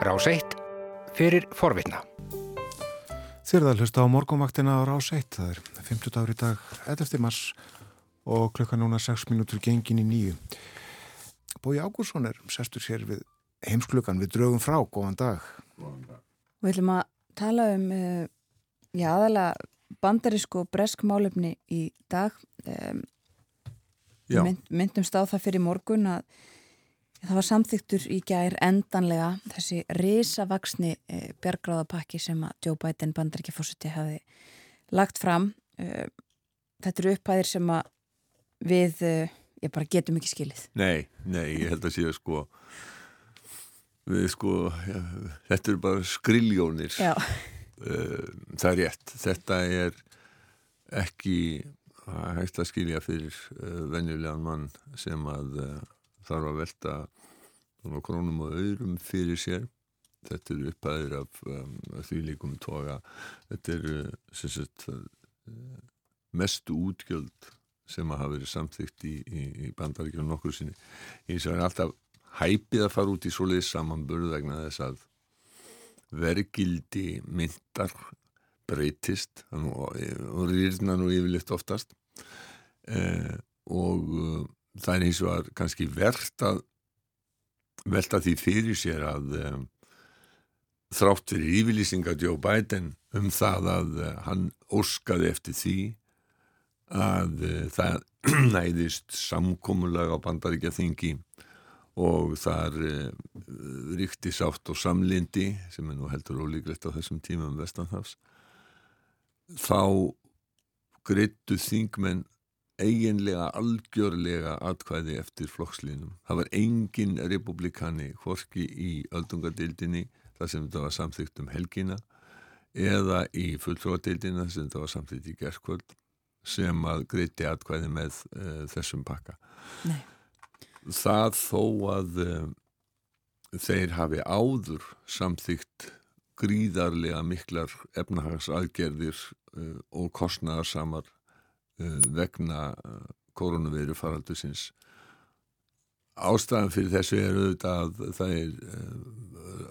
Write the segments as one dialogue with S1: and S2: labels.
S1: Rás 1 fyrir forvitna.
S2: Þér það hlusta á morgunvaktina á Rás 1. Það er 50 dagur í dag, 11. mars og klukka núna 6 minútur gengin í nýju. Bói Ágúrsson er sestur sér við heimsklukan við draugum frá. Góðan dag. Góðan dag.
S3: Við ætlum að tala um uh, já, aðalega bandarísku og bresk málefni í dag. Um, mynd, myndumst á það fyrir morgun að Það var samþyktur í gær endanlega þessi risavaksni e, bjargráðapakki sem að Joe Biden bandaríkjafósuti hafi lagt fram. E, þetta eru upphæðir sem að við, e, ég bara getum ekki skilið.
S4: Nei, nei, ég held að séu sko, við sko, ja, þetta eru bara skriljónir.
S3: Já.
S4: Það er rétt. Þetta er ekki hægt að skilja fyrir venjulegan mann sem að þarf að velta krónum og auðrum fyrir sér. Þetta eru upphæðir af um, því líkum toga. Þetta eru sagt, uh, mestu útgjöld sem að hafa verið samþygt í, í, í bandaríkjum nokkur sinni. Eins og er alltaf hæpið að fara út í svoleið samanbörð vegna þess að vergildi myndar breytist. Og rýrna nú yfirleitt oftast. Eh, og uh, það er eins og að kannski verðt að velta því fyrir sér að um, þrátt fyrir yfirlýsinga Joe Biden um það að uh, hann óskaði eftir því að uh, það næðist samkómulag á bandaríkja þingi og þar uh, ríkti sátt og samlindi sem er nú heldur ólíklegt á þessum tímum vestanhafs þá greittu þingmenn eiginlega algjörlega atkvæði eftir flokkslínum. Það var engin republikani hvorki í öldungadildinni þar sem þetta var samþygt um helgina eða í fulltróðadildina þar sem þetta var samþygt í gerðkvöld sem að greiti atkvæði með uh, þessum pakka.
S3: Nei.
S4: Það þó að uh, þeir hafi áður samþygt gríðarlega miklar efnahagsaðgerðir uh, og kostnæðarsamar vegna eh, koronaviru faraldusins ástæðan fyrir þessu er auðvitað að það er eh,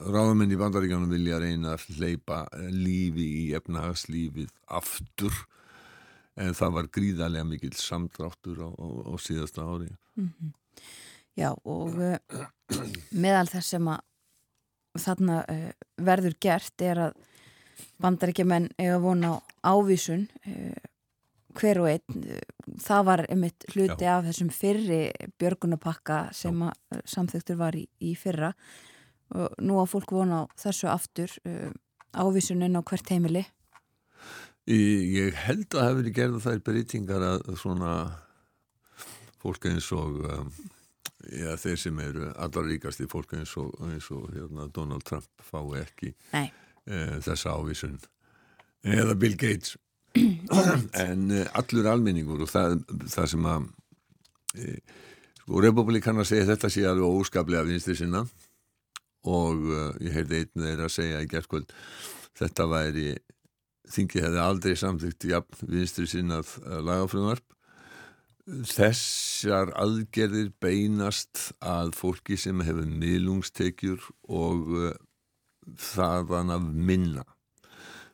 S4: ráðamenn í bandaríkjanum vilja reyna að hleypa lífi í efnahagslífið aftur en það var gríðarlega mikil samdráttur á, á, á síðasta ári mm -hmm.
S3: Já og uh, meðal þess sem að þarna uh, verður gert er að bandaríkjaman eiga vona á ávísun uh, hver og einn, það var einmitt hluti Já. af þessum fyrri björgunapakka sem samþygtur var í, í fyrra. Og nú á fólk vona á þessu aftur uh, ávísunin á hvert heimili.
S4: Ég held að hefur gerða þær breytingar að svona fólk eins og um, já, þeir sem eru allar ríkast í fólk eins og, eins og hérna, Donald Trump fái ekki e, þessa ávísun. Eða Bill Gates en uh, allur almenningur og það, það sem að e, sko republikana segja þetta sé alveg óskaplega vinstri sinna og uh, ég heyrði einn þeirra að segja í gerðkvöld þetta væri þingi hefði aldrei samþygt jafn vinstri sinnað lagafröðumarp þessar aðgerðir beinast að fólki sem hefur miðlungstekjur og þaðan af minna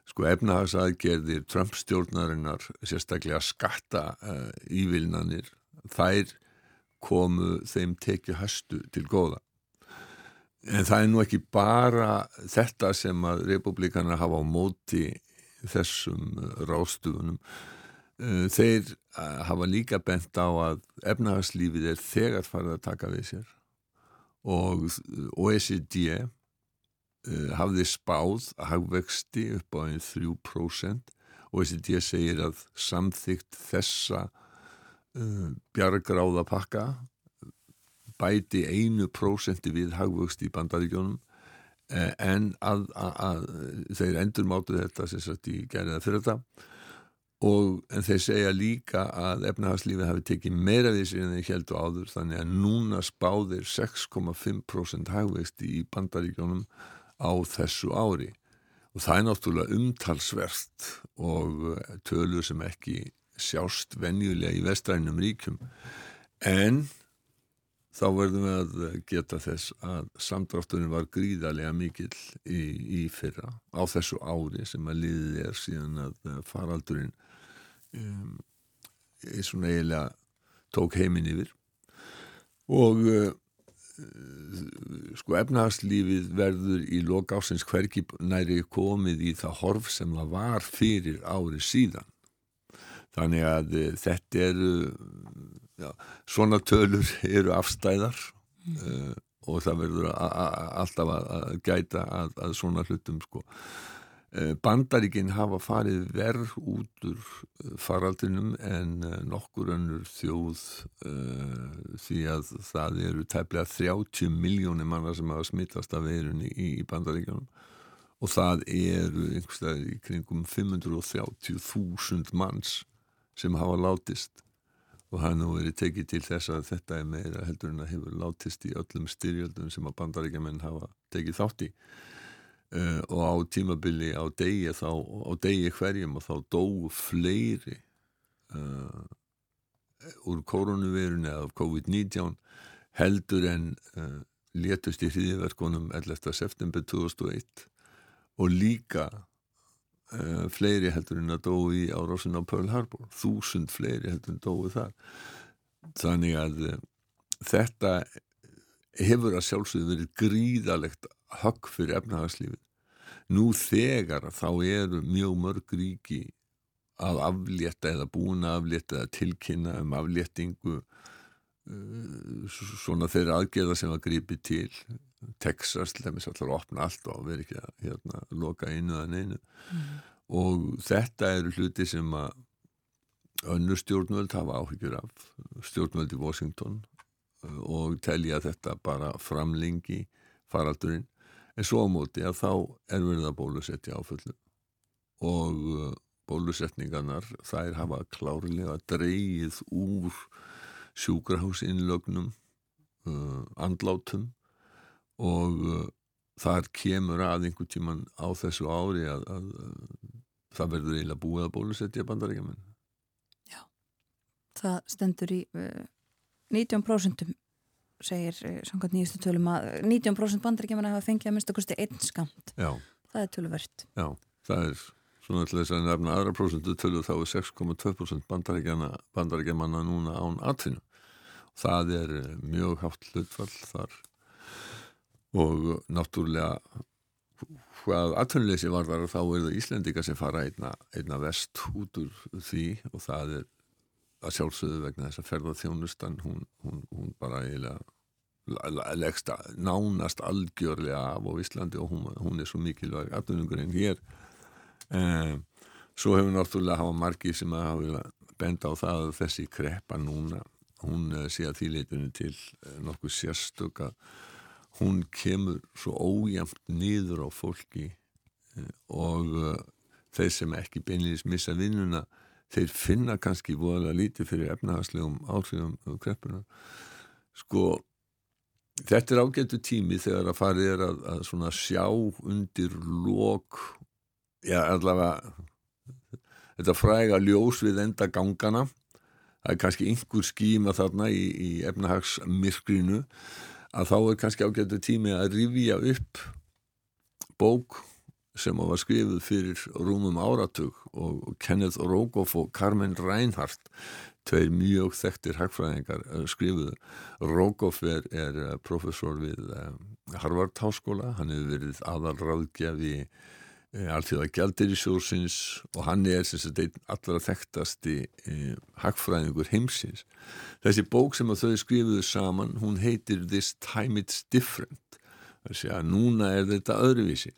S4: sko efnahagsaðgerðir Trump stjórnarinnar sérstaklega skatta uh, ívilnanir þær komu þeim tekið hastu til góða. En það er nú ekki bara þetta sem að republikanar hafa á móti þessum rástufunum uh, þeir uh, hafa líka bent á að efnahagslífið er þegar farið að taka við sér. Og OECD uh, hafði spáð hagvexti upp á einn 3% og OECD segir að samþygt þessa uh, bjargráða pakka bæti einu prósenti við hagvöxt í bandaríkjónum uh, en að, að, að þeir endur mátu þetta sem sagt í gerða fyrir þetta og en þeir segja líka að efnahagslífið hafi tekið meira við sér en þeir heldu áður þannig að núna spáðir 6,5% hagvexti í bandaríkjónum á þessu ári. Og það er náttúrulega umtalsvert og eh, tölur sem ekki sjást venjulega í vestrænum ríkum en þá verðum við að geta þess að samdrátturinn var gríðarlega mikill í, í fyrra á þessu ári sem að liðið er síðan að faraldurinn um, er svona eiginlega tók heiminn yfir. Og uh, sko efnahagslífið verður í loka ásins hverki næri komið í það horf sem það var fyrir ári síðan þannig að uh, þetta eru já, svona tölur eru afstæðar mm. uh, og það verður alltaf að gæta að, að svona hlutum sko Eh, Bandaríkinn hafa farið verð út úr eh, faraldinum en eh, nokkur önnur þjóð uh, því að það eru tæplega 30 miljónir manna sem hafa smittast af veirunni í, í Bandaríkjunum. Og það eru einhverstaðir í kringum 530.000 manns sem hafa látist. Og það er nú verið tekið til þess að þetta er meira heldur en að hefur látist í öllum styrjöldum sem að bandaríkjaman hafa tekið þátt í uh, og á tímabili á degi þá, á degi hverjum og þá dóu fleiri uh, úr koronavirun eða COVID-19 heldur en uh, létust í hriðiverkunum 11. september 2001 og líka fleiri heldur en að dói í árásin á Pearl Harbor þúsund fleiri heldur en dói þar þannig að þetta hefur að sjálfsögðu verið gríðalegt högg fyrir efnahagslífið. Nú þegar þá eru mjög mörg ríki að aflétta eða búin að aflétta eða tilkynna um afléttingu uh, svona þeirra aðgerða sem að grípi til Texas lemmis allar að opna allt og veri ekki að hérna, loka einu að neinu mm. og þetta eru hluti sem að önnur stjórnvöld hafa áhyggjur af stjórnvöld í Washington uh, og telja þetta bara framlengi faraldurinn en svo á móti að þá er verið að bólusetja áfullu og uh, bólusetningarnar þær hafa klárlega dreyið úr sjúkrahúsinnlögnum uh, andlátum. Og uh, þar kemur að einhvern tíman á þessu ári að, að, að það verður eiginlega búið að bólusetja bandaríkjaman
S3: Já, það stendur í uh, 19% segir eh, samkvæmt nýjastu tölum að 19% bandaríkjaman hafa fengið að mista kosti einn skamt.
S4: Já.
S3: Það er töluvert.
S4: Já, það er svona til þess að nefna aðra prosentu tölu þá er 6,2% bandaríkjamanna núna án atvinnu. Það er eh, mjög hátt hlutfall þar og náttúrulega hvað atvinnuleysi var þar þá er það Íslendika sem fara einna, einna vest út úr því og það er að sjálfsögðu vegna þess að ferða þjónustan hún, hún, hún bara eiginlega leggst nánast algjörlega af á Íslandi og hún, hún er svo mikilvæg aðunungurinn hér. Eh, svo hefur náttúrulega hafa margi sem að hafa benda á það að þessi kreppa núna hún eh, sé að þýleitunni til eh, nokkuð sérstök að hún kemur svo ójæmt nýður á fólki eh, og þeir sem ekki beinleis missa vinnuna þeir finna kannski voðalega lítið fyrir efnahagslegum áhrifum kreppuna sko þetta er ágættu tími þegar að farið er að, að sjá undir lok já allavega þetta fræga ljós við enda gangana það er kannski einhver skíma þarna í, í efnahagsmirkrinu að þá er kannski ágættu tími að rifja upp bók sem var skrifuð fyrir rúmum áratug og Kenneth Rogoff og Carmen Reinhardt tveir mjög þekktir hagfræðingar eh, skrifuðu. Rogoff er, er eh, professor við um, Harvard Háskóla, hann hefur verið aðalráðgjafi e, alltíða gældir í sjósins og hann er sem sagt einn allra þekktasti hagfræðingur heimsins. Þessi bók sem þau skrifuðu saman, hún heitir This Time It's Different. Það sé að núna er þetta öðruvísi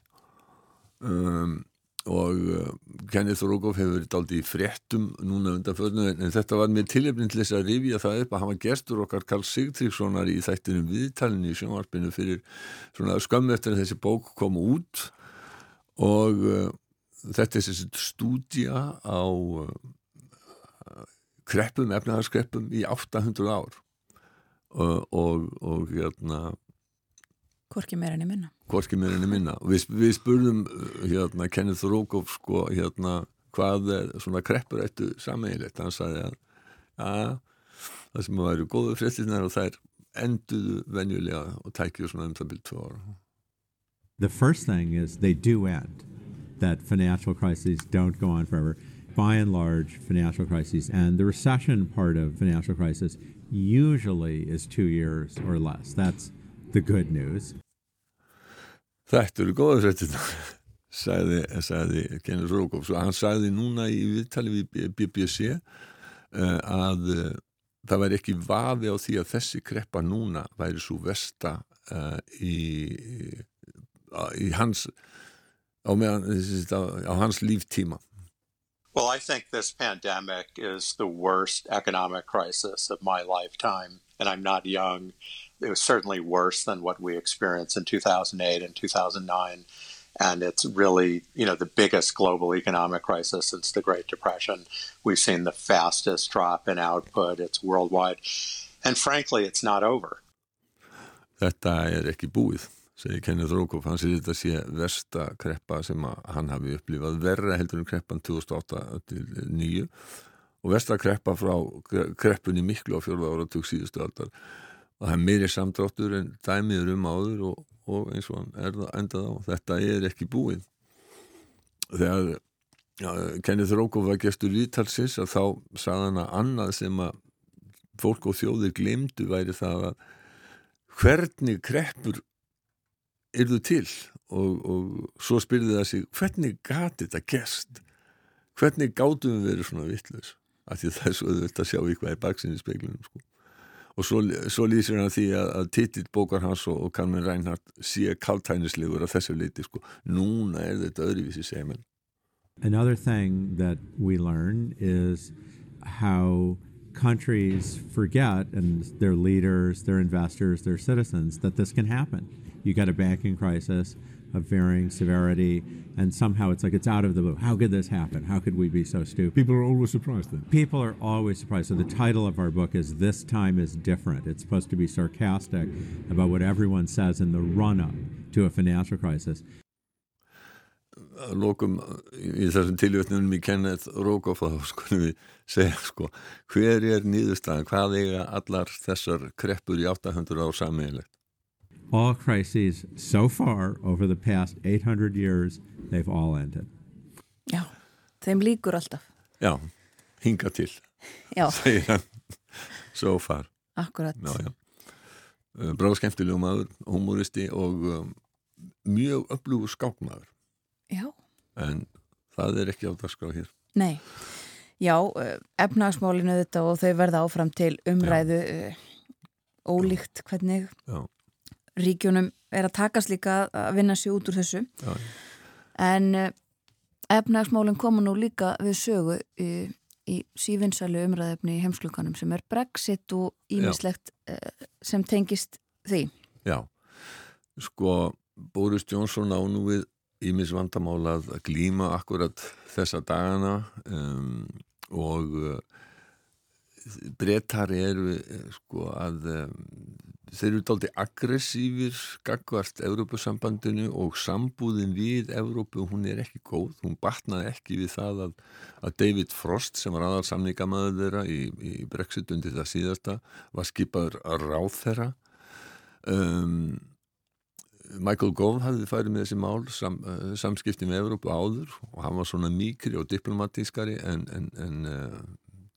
S4: um, og uh, Kenneth Rogoff hefur verið aldrei fréttum núna undan förnu en þetta var með tilefnin til þess að rifja það upp að hann var gestur okkar Karl Sigtríkssonar í þættinum viðtalinu í sjónvarpinu fyrir svona skömmu eftir að þessi bók kom út. Og uh, þetta er þessi stúdja á uh, kreppum, efnaðarskreppum í 800 ár. Og, og, og hérna
S3: Hvorki meira enn í minna.
S4: Hvorki meira enn í minna. Við, við spurðum hérna, Kenneth Rogoff sko, hérna, hvað er svona kreppur eittu sammeigilegt. Hann sagði að ja, það sem að væri góðu fréttinar og það er enduðu venjulega og tækju svona um það byrju tvö ára.
S5: The first thing is they do end, that financial crises don't go on forever. By and large, financial crises and the recession part of financial crisis usually is two years or less. That's the good news.
S4: Þetta eru góða fréttina, sagði, sagði Kenneth Rogoff. Hann sagði núna í viðtali við BBC uh, að uh, það væri ekki vafi á því að þessi kreppa núna væri svo versta uh, í, í hans á, meðan, á hans líftíma.
S6: Well, I think this pandemic is the worst economic crisis of my lifetime, and I'm not young. It was certainly worse than what we experienced in 2008 and 2009. And it's really, you know, the biggest global economic crisis since the Great Depression. We've seen the fastest drop in output. It's worldwide. And frankly, it's not over.
S4: Þetta er ekki búið, segir Kenneth Rogoff. Hann segir þetta sé versta kreppa sem hann hafi upplifað. Verra heldur en kreppan 2008-2009 og versta kreppa frá kreppunni miklu á fjörða áratug síðustu aldar. Það er meiri samdráttur en dæmiður um áður og, og eins og er það endað á. Þetta er ekki búið. Þegar ja, Kenneth Rogoff var gestur viðtalsins að þá sagði hann að annað sem að fólk og þjóðir glemdu væri það að hvernig kreppur eru til og, og svo spyrði það sig hvernig gati þetta gest hvernig gátum við verið svona vittlaus af því það er svo auðvöld að sjá ykkur í baksinni speglunum sko. Og svo, svo lýsir hann því að, að titill bókar hans og, og Carmen Reinhardt sé kaltænislegur af þessu leiti sko. núna er þetta öðruvísi segjum
S5: Another thing that we learn is how countries forget, and their leaders, their investors, their citizens, that this can happen. You got a banking crisis of varying severity, and somehow it's like it's out of the blue. How could this happen? How could we be so stupid?
S7: People are always surprised then.
S5: People are always surprised. So the title of our book is This Time is Different. It's supposed to be sarcastic about what everyone says in the run up to a financial crisis.
S4: lokum í þessum tilvötnum í Kenneth Rogoff þá skulum við segja sko hver er nýðustæðan, hvað eiga allar þessar kreppur í 800 ár sammeilegt?
S5: All crises so far over the past 800 years they've all ended.
S3: Já, þeim líkur alltaf.
S4: Já, hinga til
S3: Já,
S4: segir hann so far
S3: akkurat.
S4: já, já. Bráð skemmtilegu maður, humoristi og um, mjög öflugur skákmaður
S3: Já,
S4: en það er ekki á dagskrá hér
S3: nei. Já, efnagsmálinu þetta og þau verða áfram til umræðu uh, ólíkt hvernig
S4: Já.
S3: Ríkjunum er að takast líka að vinna sér út úr þessu.
S4: Já.
S3: En uh, efnagsmálinn koma nú líka við sögu í, í sífinsælu umræðefni í heimsklukanum sem er Brexit og ímislegt uh, sem tengist því.
S4: Já, sko Boris Johnson á nú við ímis vandamál að glíma akkurat þessa dagana um, og brettar eru uh, sko að um, þeir eru daldi aggressífir gagvart Evrópusambandinu og sambúðin við Evrópu hún er ekki góð, hún batnaði ekki við það að, að David Frost sem var aðal samningamæður þeirra í, í Brexit undir það síðasta var skipaður að ráð þeirra um Michael Gove hafði farið með þessi mál sam, uh, samskipti með Evrópu áður og hann var svona mýkri og diplomatískari en, en, en uh,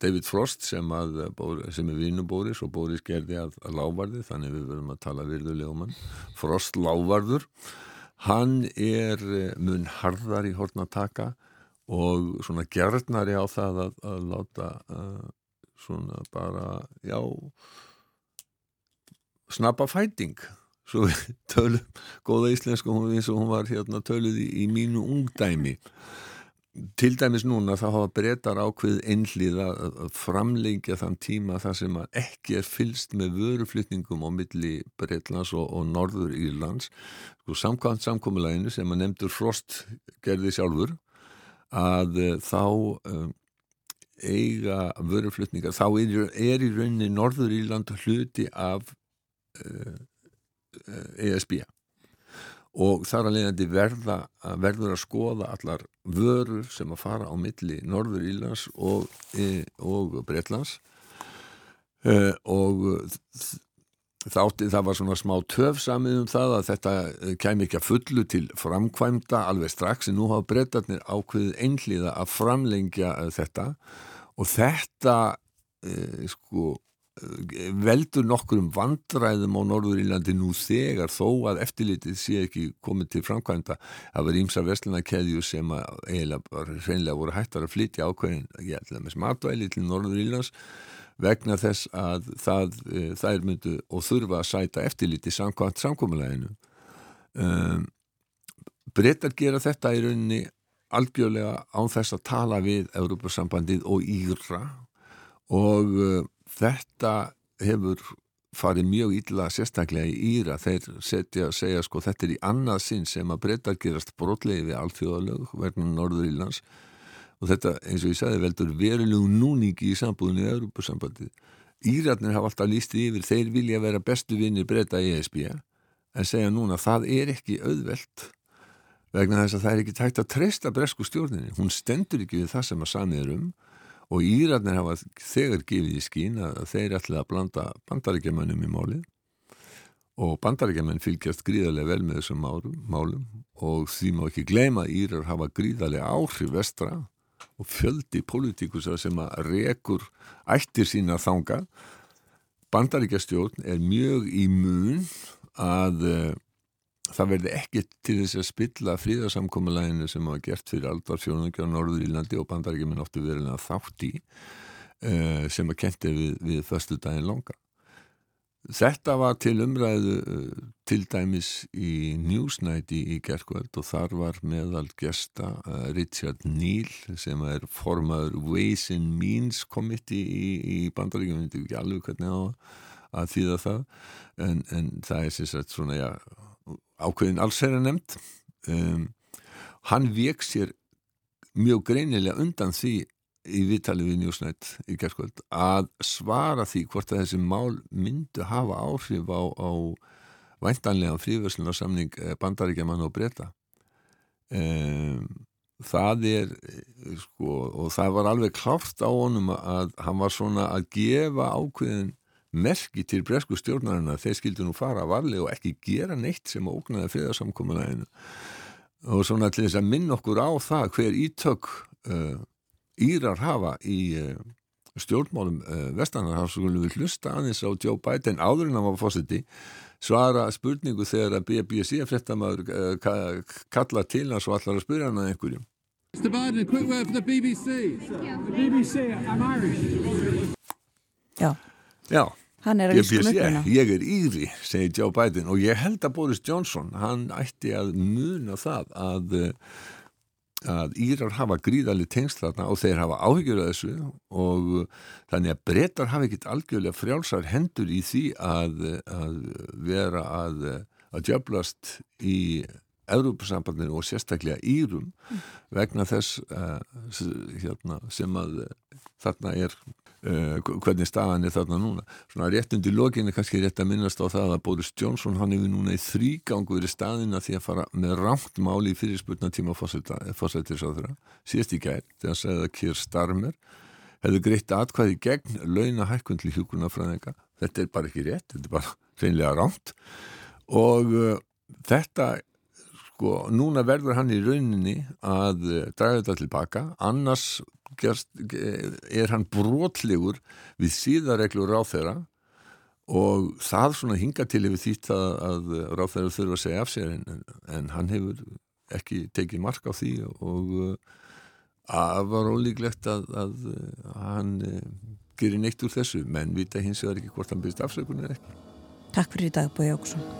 S4: David Frost sem, að, sem er vinnu Boris og Boris gerði að, að lávarði þannig við verðum að tala virðulega um hann Frost lávarður hann er mun harðar í hortna taka og svona gerðnari á það að, að láta uh, svona bara já snabba fæting svo við tölum góða íslensku hún eins og hún var hérna töluð í, í mínu ungdæmi til dæmis núna þá hafa breytar ákveð einhlið að framleikja þann tíma þar sem ekki er fylst með vöruflytningum á milli Breitlands og, og Norður Írlands. Sko samkvæmt samkomiðlæginu sem að nefndur Frost gerði sjálfur að uh, þá um, eiga vöruflytningar þá er, er í rauninni Norður Írland hluti af uh, ESB og þar að leiðandi verða, verður að skoða allar vörur sem að fara á milli Norður Ílands og, e, og Breitlands uh, og þátti það var svona smá töf samið um það að þetta kæmi ekki að fullu til framkvæmda alveg strax en nú hafa breytarnir ákveðið einhliða að framlengja þetta. Og þetta eh, sko veldur nokkur um vandræðum á Norður Írlandi nú þegar þó að eftirlitið sé ekki komið til framkvæmda. Það var ímsa vestlunarkeðju sem að eiginlega bara hreinlega voru hættar að flytja ákveðin, ég ætla með smatvæli til Norður Írlands vegna þess að það, e, þær myndu og þurfa að sæta eftirliti samkvæmt samkvæmuleginu um, Brettar gera þetta í rauninni algjörlega án þess að tala við Európa-sambandið og Íra og uh, þetta hefur farið mjög illa sérstaklega í Íra þeir setja að segja sko þetta er í annað sinn sem að Brettar gerast brotlegi við allþjóðalög vegna Norður Ílands og þetta eins og ég sagði veldur verulegu núningi í sambúðinu í Europasambandið. Írarnir hafa alltaf lístið yfir, þeir vilja vera bestu vinnir breyta í ESB en segja núna það er ekki auðvelt vegna þess að það er ekki tægt að treysta bresku stjórninni. Hún stendur ekki við það sem að samið er um og Írarnir hafa þegar gefið í skín að þeir ætla að blanda bandaríkjamannum í málið. Og bandaríkjaman fylgjast gríðarlega vel með þessum málum. Og því má ekki gleyma að Írar hafa gríðarlega áhrif vestra og fjöldi pólitíkusar sem að rekur ættir sína þanga bandaríkjastjórn er mjög í mun að uh, það verði ekki til þess að spilla fríðarsamkomiðlæginu sem hafa gert fyrir aldar fjónungja á Norður Írlandi og bandaríkjumin óttu verilega þátt í uh, sem að kenti við, við förstu daginn longa Þetta var til umræðu uh, til dæmis í Newsnight í, í gerðkvöld og þar var meðal gesta uh, Richard Neal sem er formaður Ways and Means Committee í, í bandaríkjum, ég veit ekki alveg hvernig á að þýða það en, en það er sérstaklega svona já, ákveðin allsherra nefnd um, hann veik sér mjög greinilega undan því í viðtali við Newsnight í gerðskvöld að svara því hvort að þessi mál myndu hafa áhrif á, á væntanlega fríverslunarsamning eh, bandaríkjaman og breyta um, það er sko, og það var alveg klárt á honum að hann var svona að gefa ákveðin merki til bresku stjórnarinn að þeir skildu nú fara varlega og ekki gera neitt sem ógnaði friðarsamkomuleginu og svona til þess að minna okkur á það hver ítök uh, Írar hafa í uh, stjórnmálum uh, vestanar þá skulum við hlusta aðeins á Joe Biden áður en hann var fósiti svara spurningu þegar að BBC fréttamaður uh, kalla til hans og allar að spyrja hann að einhverjum Mr Biden, a quick word for the BBC The BBC, I'm Irish. Já. Já
S3: Hann er að líska mögnuna.
S4: Ég er íri, segir Joe Biden. Og ég held að Boris Johnson, hann ætti að muna það að að Írar hafa gríðalið tengslatna og þeir hafa áhyggjur af þessu. Og þannig að brettar hafa ekkit algjörlega frjálsar hendur í því að, að vera að, að djöblast í Európa-sambandinu og sérstaklega Írum vegna þess hérna, sem að þarna er Uh, hvernig staðan er þarna núna? Svona rétt undir lokinu kannski rétt að minnast á það að Boris Johnson hann hefur núna í þrýgangu verið staðina því að fara með rámt máli í fyrirspurna tíma fósættisáðura síðast í gæð þegar hann segði að Kier Starmer hefði greitt atkvæði gegn launa hækkundli hjúkuna frá þeika þetta er bara ekki rétt, þetta er bara reynlega rámt og uh, þetta sko, núna verður hann í rauninni að uh, draga þetta tilbaka annars gerst, er hann brotlegur við síðareglur ráþeira og það svona hinga til yfir þýtt að, ráþeira þurfa að segja af sér en, en hann hefur ekki tekið mark á því og að var ólíklegt að, að, að hann eh, gerir neitt úr þessu menn vita hins vegar ekki hvort hann byrst afsökunar ekki.
S3: Takk fyrir í dag Bói Óksson.